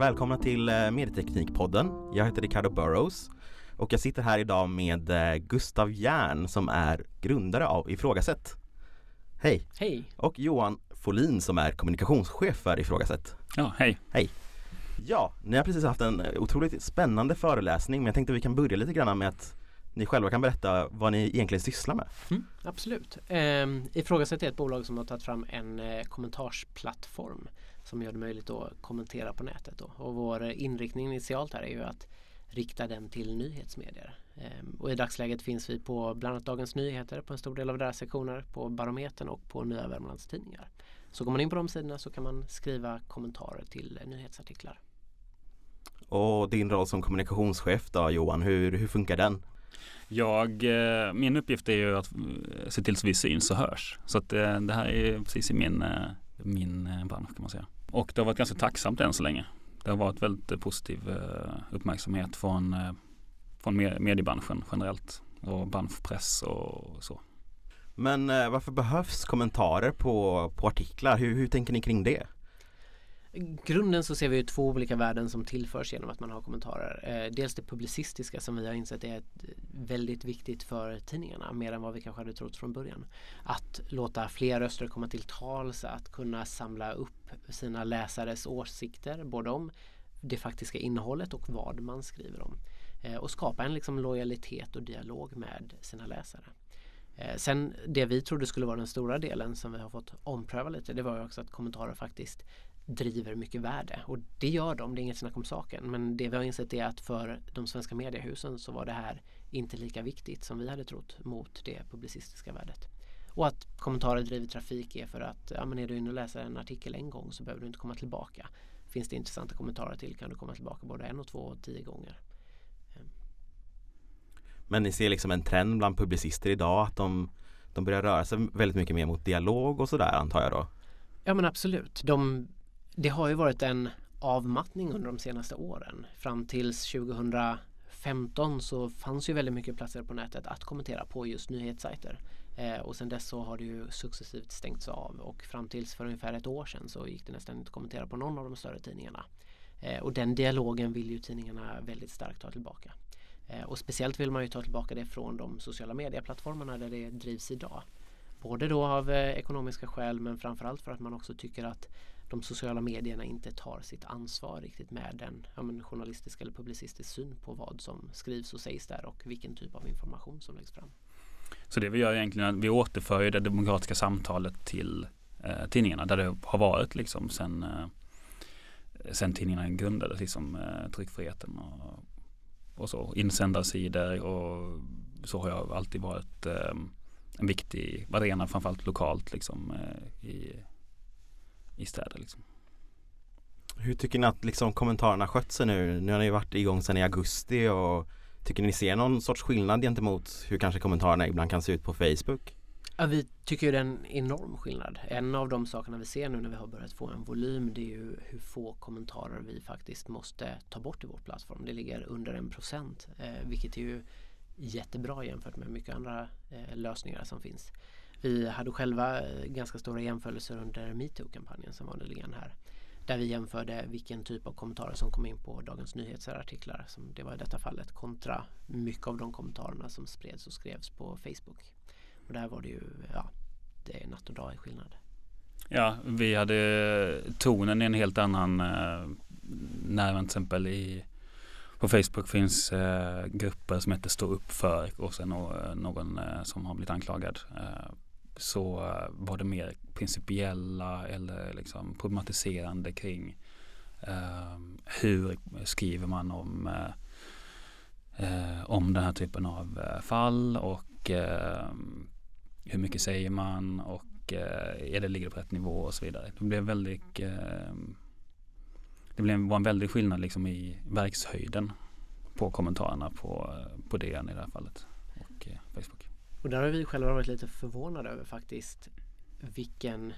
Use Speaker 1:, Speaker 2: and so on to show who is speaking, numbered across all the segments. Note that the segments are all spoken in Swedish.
Speaker 1: Välkomna till eh, Medieteknikpodden. Jag heter Ricardo Burrows och jag sitter här idag med eh, Gustav Järn som är grundare av Ifrågasätt. Hej!
Speaker 2: Hej!
Speaker 1: Och Johan Folin som är kommunikationschef för Ifrågasätt.
Speaker 3: Ja, hej!
Speaker 1: Hej! Ja, ni har precis haft en otroligt spännande föreläsning men jag tänkte vi kan börja lite grann med att ni själva kan berätta vad ni egentligen sysslar med.
Speaker 2: Mm, absolut. Ehm, Ifrågasätt är ett bolag som har tagit fram en eh, kommentarsplattform som gör det möjligt att kommentera på nätet. Då. Och vår inriktning initialt här är ju att rikta den till nyhetsmedier. Ehm, och i dagsläget finns vi på bland annat Dagens Nyheter på en stor del av deras sektioner, på Barometern och på Nya Värmlands Tidningar. Så går man in på de sidorna så kan man skriva kommentarer till eh, nyhetsartiklar.
Speaker 1: Och din roll som kommunikationschef då Johan, hur, hur funkar den?
Speaker 3: Jag, eh, min uppgift är ju att eh, se till så vi syns och hörs. Så att eh, det här är precis i min, min bransch kan man säga. Och det har varit ganska tacksamt än så länge. Det har varit väldigt positiv uppmärksamhet från, från mediebranschen generellt och branschpress och så.
Speaker 1: Men varför behövs kommentarer på, på artiklar? Hur, hur tänker ni kring det?
Speaker 2: Grunden så ser vi två olika värden som tillförs genom att man har kommentarer. Eh, dels det publicistiska som vi har insett är väldigt viktigt för tidningarna mer än vad vi kanske hade trott från början. Att låta fler röster komma till tals, att kunna samla upp sina läsares åsikter både om det faktiska innehållet och vad man skriver om. Eh, och skapa en liksom lojalitet och dialog med sina läsare. Eh, sen det vi trodde skulle vara den stora delen som vi har fått ompröva lite det var ju också att kommentarer faktiskt driver mycket värde och det gör de, det är inget snack om saken. Men det vi har insett är att för de svenska mediehusen så var det här inte lika viktigt som vi hade trott mot det publicistiska värdet. Och att kommentarer driver trafik är för att ja, men är du inne och läser en artikel en gång så behöver du inte komma tillbaka. Finns det intressanta kommentarer till kan du komma tillbaka både en och två och tio gånger.
Speaker 1: Men ni ser liksom en trend bland publicister idag att de, de börjar röra sig väldigt mycket mer mot dialog och sådär antar jag då?
Speaker 2: Ja men absolut. De det har ju varit en avmattning under de senaste åren. Fram tills 2015 så fanns ju väldigt mycket platser på nätet att kommentera på just nyhetssajter. Eh, och sen dess så har det ju successivt stängts av och fram tills för ungefär ett år sedan så gick det nästan inte att kommentera på någon av de större tidningarna. Eh, och den dialogen vill ju tidningarna väldigt starkt ta tillbaka. Eh, och speciellt vill man ju ta tillbaka det från de sociala medieplattformarna där det drivs idag. Både då av eh, ekonomiska skäl men framförallt för att man också tycker att de sociala medierna inte tar sitt ansvar riktigt med en ja, men journalistisk eller publicistisk syn på vad som skrivs och sägs där och vilken typ av information som läggs fram.
Speaker 3: Så det vi gör egentligen är att vi återför det demokratiska samtalet till eh, tidningarna där det har varit liksom sen, eh, sen tidningarna grundades, liksom eh, tryckfriheten och, och så. Insändarsidor och så har jag alltid varit eh, en viktig arena framförallt lokalt liksom eh, i i städer. Liksom.
Speaker 1: Hur tycker ni att liksom, kommentarerna skött sig nu? Nu har ni varit igång sedan i augusti och tycker ni ser någon sorts skillnad gentemot hur kanske kommentarerna ibland kan se ut på Facebook?
Speaker 2: Ja, vi tycker det är en enorm skillnad. En av de sakerna vi ser nu när vi har börjat få en volym det är ju hur få kommentarer vi faktiskt måste ta bort i vår plattform. Det ligger under en procent eh, vilket är ju jättebra jämfört med mycket andra eh, lösningar som finns. Vi hade själva eh, ganska stora jämförelser under metoo-kampanjen som var nyligen här. Där vi jämförde vilken typ av kommentarer som kom in på Dagens Nyheter artiklar som det var i detta fallet kontra mycket av de kommentarerna som spreds och skrevs på Facebook. Och där var det ju, ja, det är natt och dag i skillnad.
Speaker 3: Ja, vi hade tonen i en helt annan eh, när till exempel i på Facebook finns eh, grupper som heter Stå upp för och sen eh, någon eh, som har blivit anklagad. Eh, så eh, var det mer principiella eller liksom problematiserande kring eh, hur skriver man om, eh, eh, om den här typen av eh, fall och eh, hur mycket säger man och är det ligger på rätt nivå och så vidare. Det blev väldigt ehm, det blev, var en väldig skillnad liksom i verkshöjden på kommentarerna på, på DN i det här fallet och Facebook.
Speaker 2: Och där har vi själva varit lite förvånade över faktiskt vilken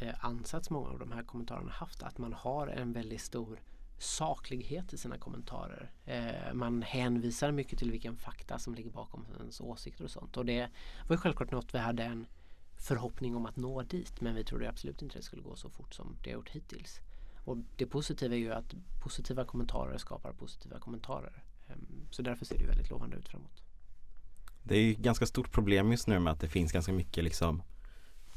Speaker 2: eh, ansats många av de här kommentarerna haft. Att man har en väldigt stor saklighet i sina kommentarer. Eh, man hänvisar mycket till vilken fakta som ligger bakom ens åsikter och sånt. Och det var ju självklart något vi hade en förhoppning om att nå dit men vi trodde absolut inte det skulle gå så fort som det har gjort hittills. Och det positiva är ju att positiva kommentarer skapar positiva kommentarer. Ehm, så därför ser det väldigt lovande ut framåt.
Speaker 1: Det är ju ganska stort problem just nu med att det finns ganska mycket liksom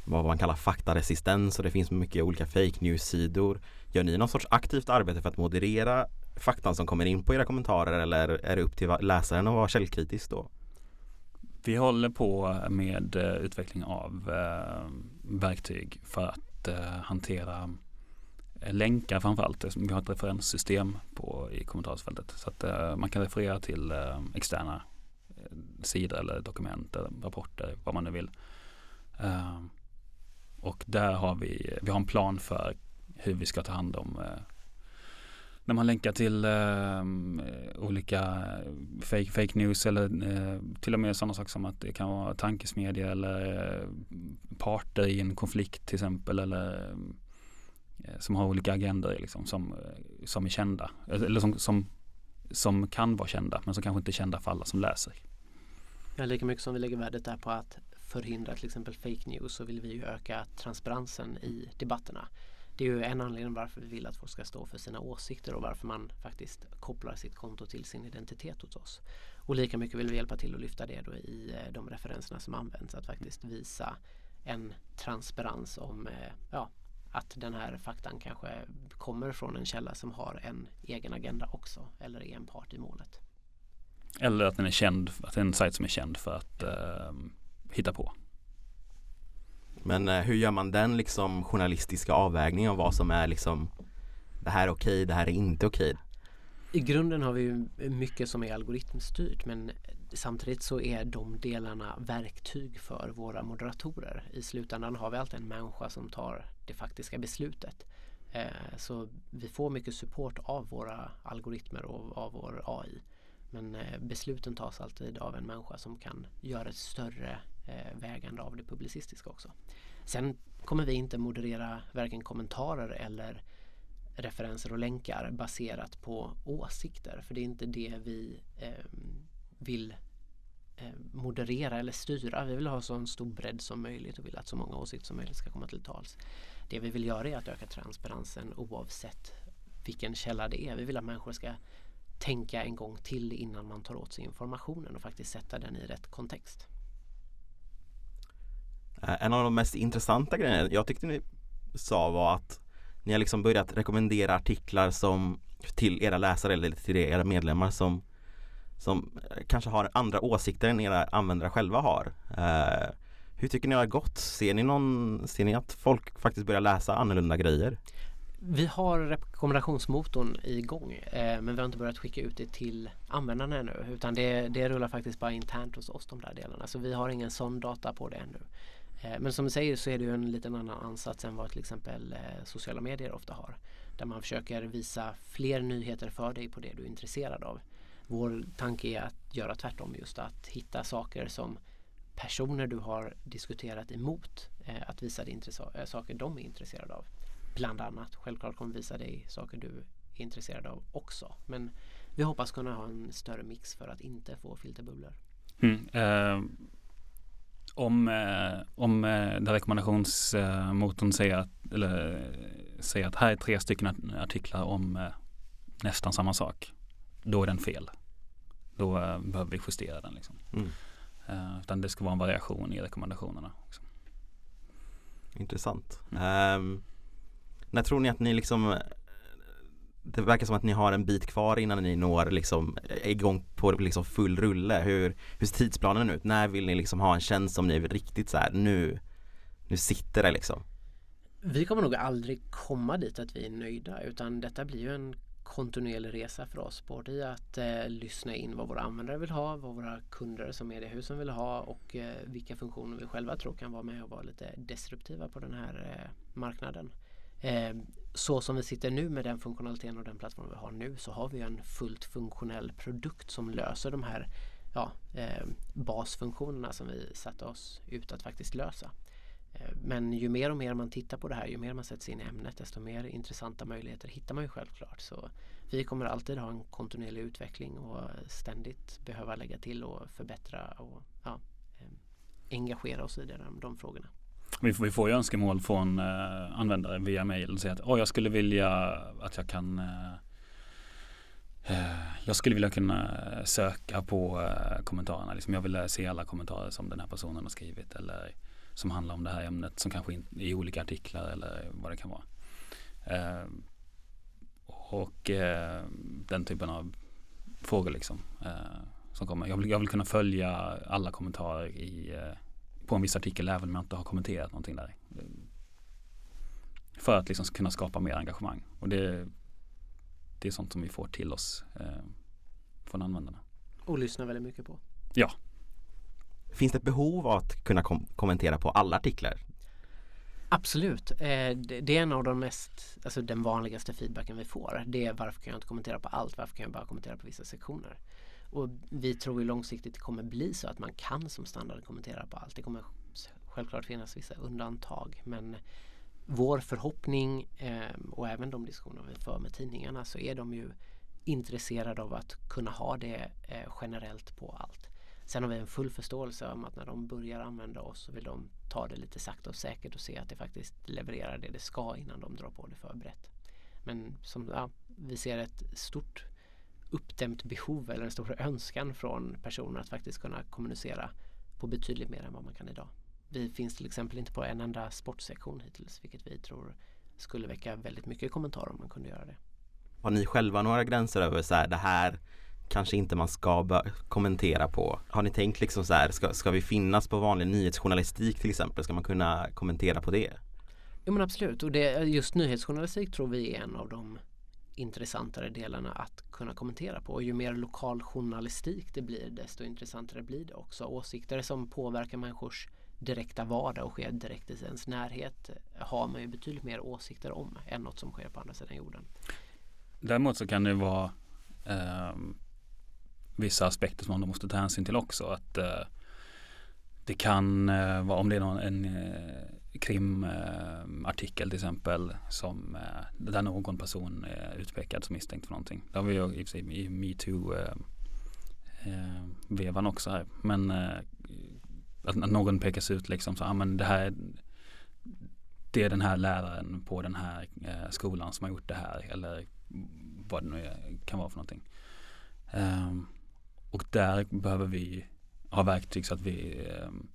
Speaker 1: vad man kallar faktaresistens och det finns mycket olika fake news-sidor. Gör ni någon sorts aktivt arbete för att moderera faktan som kommer in på era kommentarer eller är det upp till läsaren att vara källkritisk då?
Speaker 3: Vi håller på med eh, utveckling av eh, verktyg för att eh, hantera länkar framförallt. Vi har ett referenssystem på, i kommentarsfältet så att man kan referera till externa sidor eller dokument eller rapporter, vad man nu vill. Eh, och där har vi, vi har en plan för hur vi ska ta hand om eh, när man länkar till eh, olika fake, fake news eller eh, till och med sådana saker som att det kan vara tankesmedja eller eh, parter i en konflikt till exempel eller eh, som har olika agendor liksom, som, som är kända eller som, som, som kan vara kända men som kanske inte är kända för alla som läser.
Speaker 2: Ja, lika mycket som vi lägger värdet där på att förhindra till exempel fake news så vill vi ju öka transparensen i debatterna. Det är ju en anledning varför vi vill att folk ska stå för sina åsikter och varför man faktiskt kopplar sitt konto till sin identitet hos oss. Och lika mycket vill vi hjälpa till att lyfta det då i eh, de referenserna som används. Att faktiskt visa en transparens om eh, ja, att den här faktan kanske kommer från en källa som har en egen agenda också eller är en part i målet.
Speaker 3: Eller att den är känd, att det är en sajt som är känd för att eh, hitta på.
Speaker 1: Men eh, hur gör man den liksom journalistiska avvägningen av vad som är liksom Det här är okej, det här är inte okej?
Speaker 2: I grunden har vi ju mycket som är algoritmstyrt men samtidigt så är de delarna verktyg för våra moderatorer. I slutändan har vi alltid en människa som tar det faktiska beslutet. Eh, så vi får mycket support av våra algoritmer och av vår AI. Men eh, besluten tas alltid av en människa som kan göra ett större eh, vägande av det publicistiska också. Sen kommer vi inte moderera varken kommentarer eller referenser och länkar baserat på åsikter för det är inte det vi eh, vill eh, moderera eller styra. Vi vill ha så stor bredd som möjligt och vill att så många åsikter som möjligt ska komma till tals. Det vi vill göra är att öka transparensen oavsett vilken källa det är. Vi vill att människor ska tänka en gång till innan man tar åt sig informationen och faktiskt sätta den i rätt kontext.
Speaker 1: Eh, en av de mest intressanta grejerna jag tyckte ni sa var att ni har liksom börjat rekommendera artiklar som till era läsare eller till era medlemmar som som kanske har andra åsikter än era användare själva har. Eh, hur tycker ni det har gått? Ser ni, någon, ser ni att folk faktiskt börjar läsa annorlunda grejer?
Speaker 2: Vi har rekommendationsmotorn igång eh, men vi har inte börjat skicka ut det till användarna ännu utan det, det rullar faktiskt bara internt hos oss de där delarna så vi har ingen sån data på det ännu. Eh, men som du säger så är det ju en liten annan ansats än vad till exempel eh, sociala medier ofta har. Där man försöker visa fler nyheter för dig på det du är intresserad av. Vår tanke är att göra tvärtom just att hitta saker som personer du har diskuterat emot eh, att visa dig eh, saker de är intresserade av. Bland annat. Självklart kommer vi visa dig saker du är intresserad av också. Men vi hoppas kunna ha en större mix för att inte få filterbubblor.
Speaker 3: Mm, eh, om, eh, om eh, rekommendationsmotorn säger att, eller, säger att här är tre stycken artiklar om eh, nästan samma sak. Då är den fel. Då eh, behöver vi justera den. Liksom. Mm. Uh, utan det ska vara en variation i rekommendationerna. Liksom.
Speaker 1: Intressant. Mm. Um, när tror ni att ni liksom det verkar som att ni har en bit kvar innan ni når liksom eh, igång på liksom full rulle. Hur, hur ser tidsplanen ut? När vill ni liksom ha en tjänst som ni är riktigt så här, nu, nu sitter det liksom?
Speaker 2: Vi kommer nog aldrig komma dit att vi är nöjda utan detta blir ju en kontinuerlig resa för oss. Både i att eh, lyssna in vad våra användare vill ha, vad våra kunder som mediehusen vill ha och eh, vilka funktioner vi själva tror kan vara med och vara lite disruptiva på den här eh, marknaden. Eh, så som vi sitter nu med den funktionaliteten och den plattformen vi har nu så har vi en fullt funktionell produkt som löser de här ja, eh, basfunktionerna som vi satte oss ut att faktiskt lösa. Eh, men ju mer och mer man tittar på det här, ju mer man sätter sig in i ämnet desto mer intressanta möjligheter hittar man ju självklart. Så vi kommer alltid ha en kontinuerlig utveckling och ständigt behöva lägga till och förbättra och ja, ehm, engagera oss i de, de frågorna.
Speaker 3: Vi, vi får ju önskemål från eh, användare via mail och säger att oh, jag skulle vilja att jag kan eh, eh, jag skulle vilja kunna söka på eh, kommentarerna. Liksom jag vill se alla kommentarer som den här personen har skrivit eller som handlar om det här ämnet som kanske in, i olika artiklar eller vad det kan vara. Eh, och eh, den typen av frågor liksom som kommer. Jag vill, jag vill kunna följa alla kommentarer i på en viss artikel även om jag inte har kommenterat någonting där. För att liksom kunna skapa mer engagemang. Och det, det är sånt som vi får till oss eh, från användarna.
Speaker 2: Och lyssnar väldigt mycket på.
Speaker 3: Ja.
Speaker 1: Finns det ett behov av att kunna kom kommentera på alla artiklar?
Speaker 2: Absolut. Eh, det är en av de mest, alltså den vanligaste feedbacken vi får. Det är varför kan jag inte kommentera på allt? Varför kan jag bara kommentera på vissa sektioner? Och vi tror ju långsiktigt det kommer bli så att man kan som standard kommentera på allt. Det kommer självklart finnas vissa undantag men vår förhoppning eh, och även de diskussioner vi för med tidningarna så är de ju intresserade av att kunna ha det eh, generellt på allt. Sen har vi en full förståelse om att när de börjar använda oss så vill de ta det lite sakta och säkert och se att det faktiskt levererar det det ska innan de drar på det för brett. Men som, ja, vi ser ett stort uppdämt behov eller en stor önskan från personer att faktiskt kunna kommunicera på betydligt mer än vad man kan idag. Vi finns till exempel inte på en enda sportsektion hittills vilket vi tror skulle väcka väldigt mycket kommentarer om man kunde göra det.
Speaker 1: Har ni själva några gränser över så här, det här kanske inte man ska kommentera på? Har ni tänkt liksom så här, ska, ska vi finnas på vanlig nyhetsjournalistik till exempel? Ska man kunna kommentera på det?
Speaker 2: Jo men absolut och det, just nyhetsjournalistik tror vi är en av de intressantare delarna att kunna kommentera på. Och ju mer lokal journalistik det blir desto intressantare blir det också. Åsikter som påverkar människors direkta vardag och sker direkt i ens närhet eh, har man ju betydligt mer åsikter om än något som sker på andra sidan jorden.
Speaker 3: Däremot så kan det vara eh, vissa aspekter som man måste ta hänsyn till också. Att eh, det kan eh, vara om det är någon, en eh, krimartikel till exempel som eh, där någon person är utpekad som misstänkt för någonting. Det har vi ju i och för sig i metoo-vevan eh, eh, också här. Men att, någon pekas ut liksom så, ja men det här det är den här läraren på den här skolan som har gjort det här eller vad det nu kan vara för någonting. Ehm, och där behöver vi ha verktyg så att vi ehm,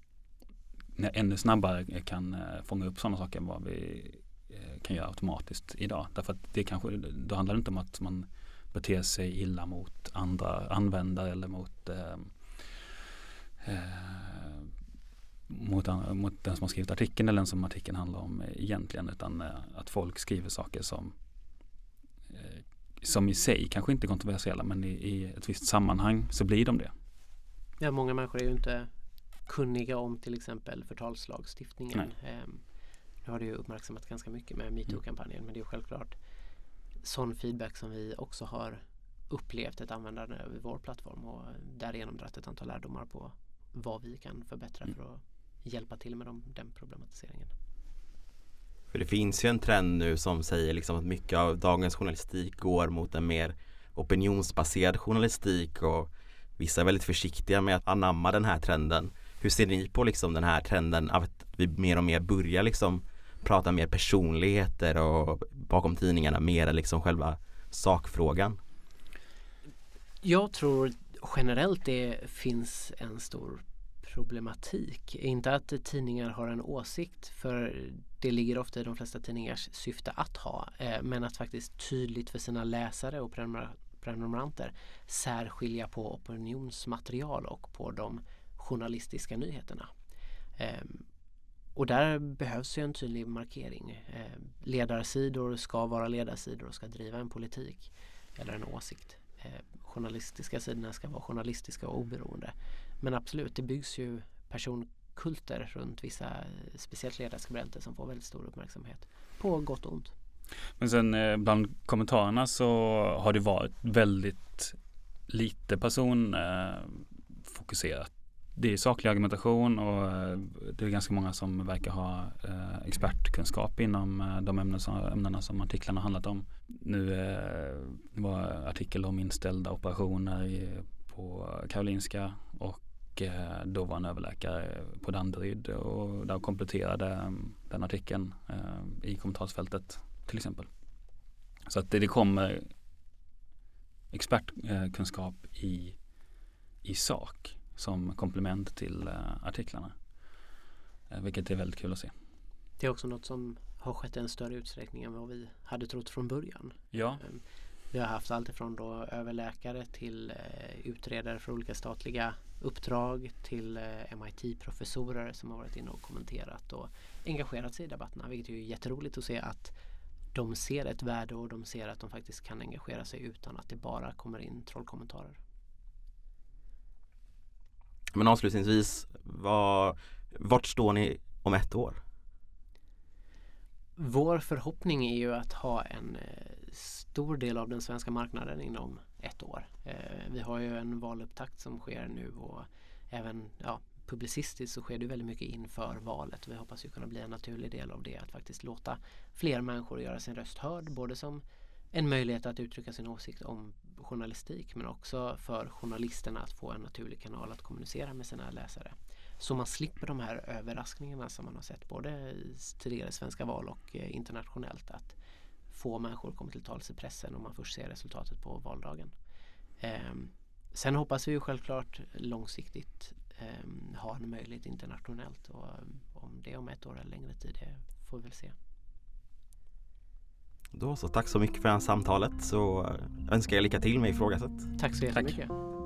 Speaker 3: ännu snabbare kan eh, fånga upp sådana saker än vad vi eh, kan göra automatiskt idag. Därför att det kanske, då handlar det inte om att man beter sig illa mot andra användare eller mot eh, eh, mot, mot den som har skrivit artikeln eller den som artikeln handlar om egentligen utan eh, att folk skriver saker som som i sig kanske inte är kontroversiella men i, i ett visst sammanhang så blir de det.
Speaker 2: Ja, många människor är ju inte kunniga om till exempel förtalslagstiftningen. Um, nu har det ju uppmärksammat ganska mycket med metoo-kampanjen men det är självklart sån feedback som vi också har upplevt ett användande över vår plattform och därigenom dragit ett antal lärdomar på vad vi kan förbättra mm. för att hjälpa till med dem, den problematiseringen.
Speaker 1: För det finns ju en trend nu som säger liksom att mycket av dagens journalistik går mot en mer opinionsbaserad journalistik och vissa är väldigt försiktiga med att anamma den här trenden. Hur ser ni på liksom den här trenden av att vi mer och mer börjar liksom prata mer personligheter och bakom tidningarna mer än liksom själva sakfrågan?
Speaker 2: Jag tror generellt det finns en stor problematik. Inte att tidningar har en åsikt för det ligger ofta i de flesta tidningars syfte att ha. Eh, men att faktiskt tydligt för sina läsare och prenumeranter särskilja på opinionsmaterial och på de journalistiska nyheterna. Ehm, och där behövs ju en tydlig markering. Ehm, ledarsidor ska vara ledarsidor och ska driva en politik eller en åsikt. Ehm, journalistiska sidorna ska vara journalistiska och oberoende. Men absolut, det byggs ju personkulter runt vissa eh, speciellt ledarskribenter som får väldigt stor uppmärksamhet. På gott och ont.
Speaker 3: Men sen eh, bland kommentarerna så har det varit väldigt lite personfokuserat eh, det är saklig argumentation och eh, det är ganska många som verkar ha eh, expertkunskap inom eh, de ämnen som, ämnena som artiklarna handlat om. Nu eh, var artikel om inställda operationer i, på Karolinska och eh, då var en överläkare på Danderyd och där kompletterade mm, den artikeln eh, i kommentarsfältet till exempel. Så att det, det kommer expertkunskap i, i sak som komplement till eh, artiklarna. Vilket är väldigt kul att se.
Speaker 2: Det är också något som har skett i en större utsträckning än vad vi hade trott från början.
Speaker 3: Ja.
Speaker 2: Ehm, vi har haft allt ifrån då överläkare till eh, utredare för olika statliga uppdrag till eh, MIT-professorer som har varit inne och kommenterat och engagerat sig i debatterna. Vilket är jätteroligt att se att de ser ett värde och de ser att de faktiskt kan engagera sig utan att det bara kommer in trollkommentarer.
Speaker 1: Men avslutningsvis, var, vart står ni om ett år?
Speaker 2: Vår förhoppning är ju att ha en eh, stor del av den svenska marknaden inom ett år. Eh, vi har ju en valupptakt som sker nu och även ja, publicistiskt så sker det väldigt mycket inför valet. Vi hoppas ju kunna bli en naturlig del av det att faktiskt låta fler människor göra sin röst hörd. Både som en möjlighet att uttrycka sin åsikt om journalistik men också för journalisterna att få en naturlig kanal att kommunicera med sina läsare. Så man slipper de här överraskningarna som man har sett både i tidigare svenska val och eh, internationellt. Att få människor kommer till tals i pressen och man först ser resultatet på valdagen. Eh, sen hoppas vi ju självklart långsiktigt eh, ha en möjlighet internationellt och om det är om ett år eller längre tid det får vi väl se.
Speaker 1: Då så, tack så mycket för det här samtalet så önskar jag lycka till med ifrågasätt.
Speaker 2: Tack så jättemycket. Tack.